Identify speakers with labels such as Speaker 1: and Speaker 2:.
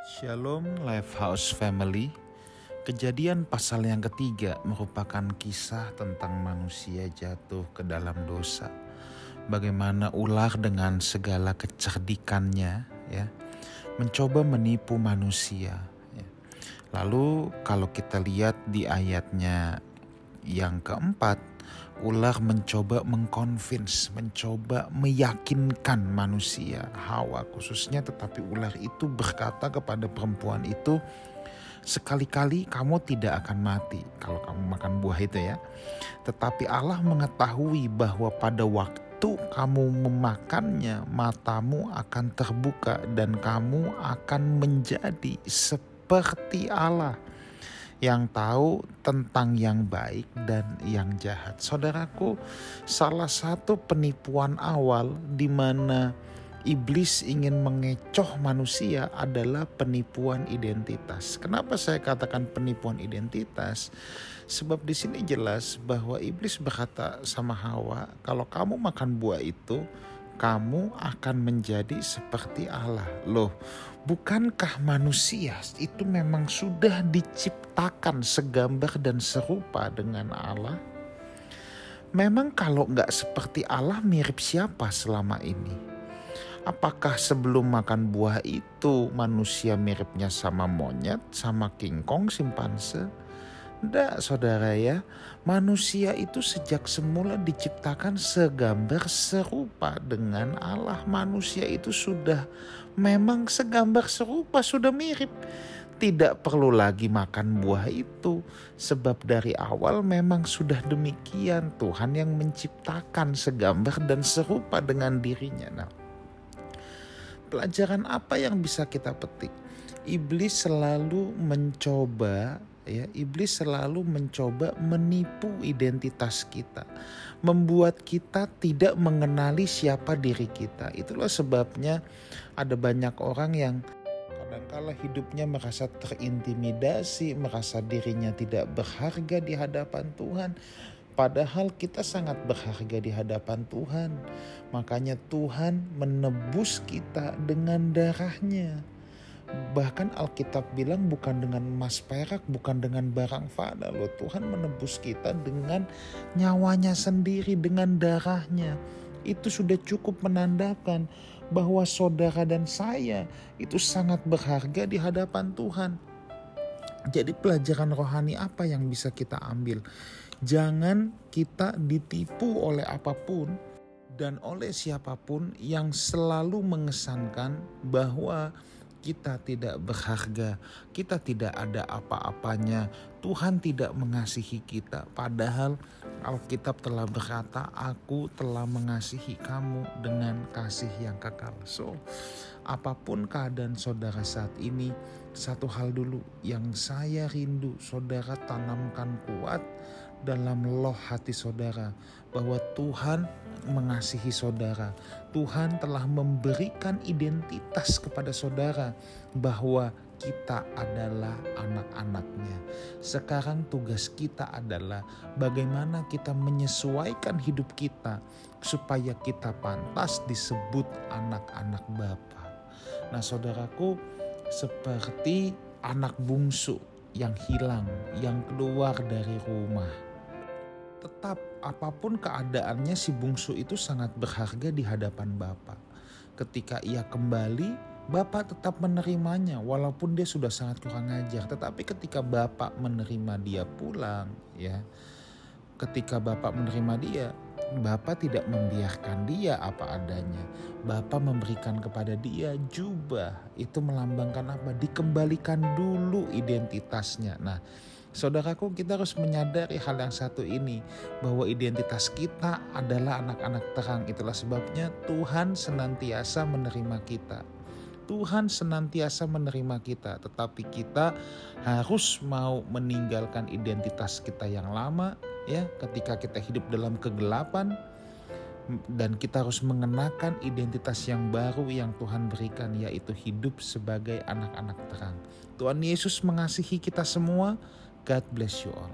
Speaker 1: Shalom Lifehouse Family. Kejadian pasal yang ketiga merupakan kisah tentang manusia jatuh ke dalam dosa. Bagaimana ular dengan segala kecerdikannya ya mencoba menipu manusia. ya. Lalu kalau kita lihat di ayatnya yang keempat, ular mencoba mengconvince, mencoba meyakinkan manusia, Hawa khususnya, tetapi ular itu berkata kepada perempuan itu, sekali-kali kamu tidak akan mati kalau kamu makan buah itu ya. Tetapi Allah mengetahui bahwa pada waktu kamu memakannya, matamu akan terbuka dan kamu akan menjadi seperti Allah yang tahu tentang yang baik dan yang jahat. Saudaraku, salah satu penipuan awal di mana iblis ingin mengecoh manusia adalah penipuan identitas. Kenapa saya katakan penipuan identitas? Sebab di sini jelas bahwa iblis berkata sama Hawa, kalau kamu makan buah itu, kamu akan menjadi seperti Allah. Loh, bukankah manusia itu memang sudah diciptakan segambar dan serupa dengan Allah? Memang kalau nggak seperti Allah mirip siapa selama ini? Apakah sebelum makan buah itu manusia miripnya sama monyet, sama king kong, simpanse? Tidak saudara ya, manusia itu sejak semula diciptakan segambar serupa dengan Allah. Manusia itu sudah memang segambar serupa, sudah mirip. Tidak perlu lagi makan buah itu, sebab dari awal memang sudah demikian. Tuhan yang menciptakan segambar dan serupa dengan dirinya. Nah, pelajaran apa yang bisa kita petik? Iblis selalu mencoba ya iblis selalu mencoba menipu identitas kita membuat kita tidak mengenali siapa diri kita itulah sebabnya ada banyak orang yang kadangkala hidupnya merasa terintimidasi merasa dirinya tidak berharga di hadapan Tuhan Padahal kita sangat berharga di hadapan Tuhan. Makanya Tuhan menebus kita dengan darahnya. Bahkan Alkitab bilang bukan dengan emas perak, bukan dengan barang fana loh. Tuhan menebus kita dengan nyawanya sendiri, dengan darahnya. Itu sudah cukup menandakan bahwa saudara dan saya itu sangat berharga di hadapan Tuhan. Jadi pelajaran rohani apa yang bisa kita ambil? Jangan kita ditipu oleh apa pun dan oleh siapa pun yang selalu mengesankan bahwa kita tidak berharga, kita tidak ada apa-apanya. Tuhan tidak mengasihi kita, padahal Alkitab telah berkata, "Aku telah mengasihi kamu dengan kasih yang kekal." So, apa pun keadaan saudara saat ini, satu hal dulu yang saya rindu, saudara tanamkan kuat dalam loh hati saudara bahwa Tuhan mengasihi saudara. Tuhan telah memberikan identitas kepada saudara bahwa kita adalah anak-anaknya. Sekarang tugas kita adalah bagaimana kita menyesuaikan hidup kita supaya kita pantas disebut anak-anak Bapa. Nah, saudaraku, seperti anak bungsu yang hilang, yang keluar dari rumah. Tetap apa pun keadaannya si bungsu itu sangat berharga di hadapan Bapak. Ketika ia kembali, Bapak tetap menerimanya walaupun dia sudah sangat kurang ajar. Tetapi ketika Bapak menerima dia pulang, ya, ketika Bapak menerima dia, Bapak tidak membiarkan dia apa adanya. Bapak memberikan kepada dia jubah. Itu melambangkan apa? Dikembalikan dulu identitasnya. Nah, Saudaraku, kita harus menyadari hal yang satu ini, bahwa identitas kita adalah anak-anak terang. Itulah sebabnya Tuhan senantiasa menerima kita. Tuhan senantiasa menerima kita, tetapi kita harus mau meninggalkan identitas kita yang lama, ya. Ketika kita hidup dalam kegelapan, dan kita harus mengenakan identitas yang baru yang Tuhan berikan yaitu hidup sebagai anak-anak terang. Tuhan Yesus mengasihi kita semua. God bless you all.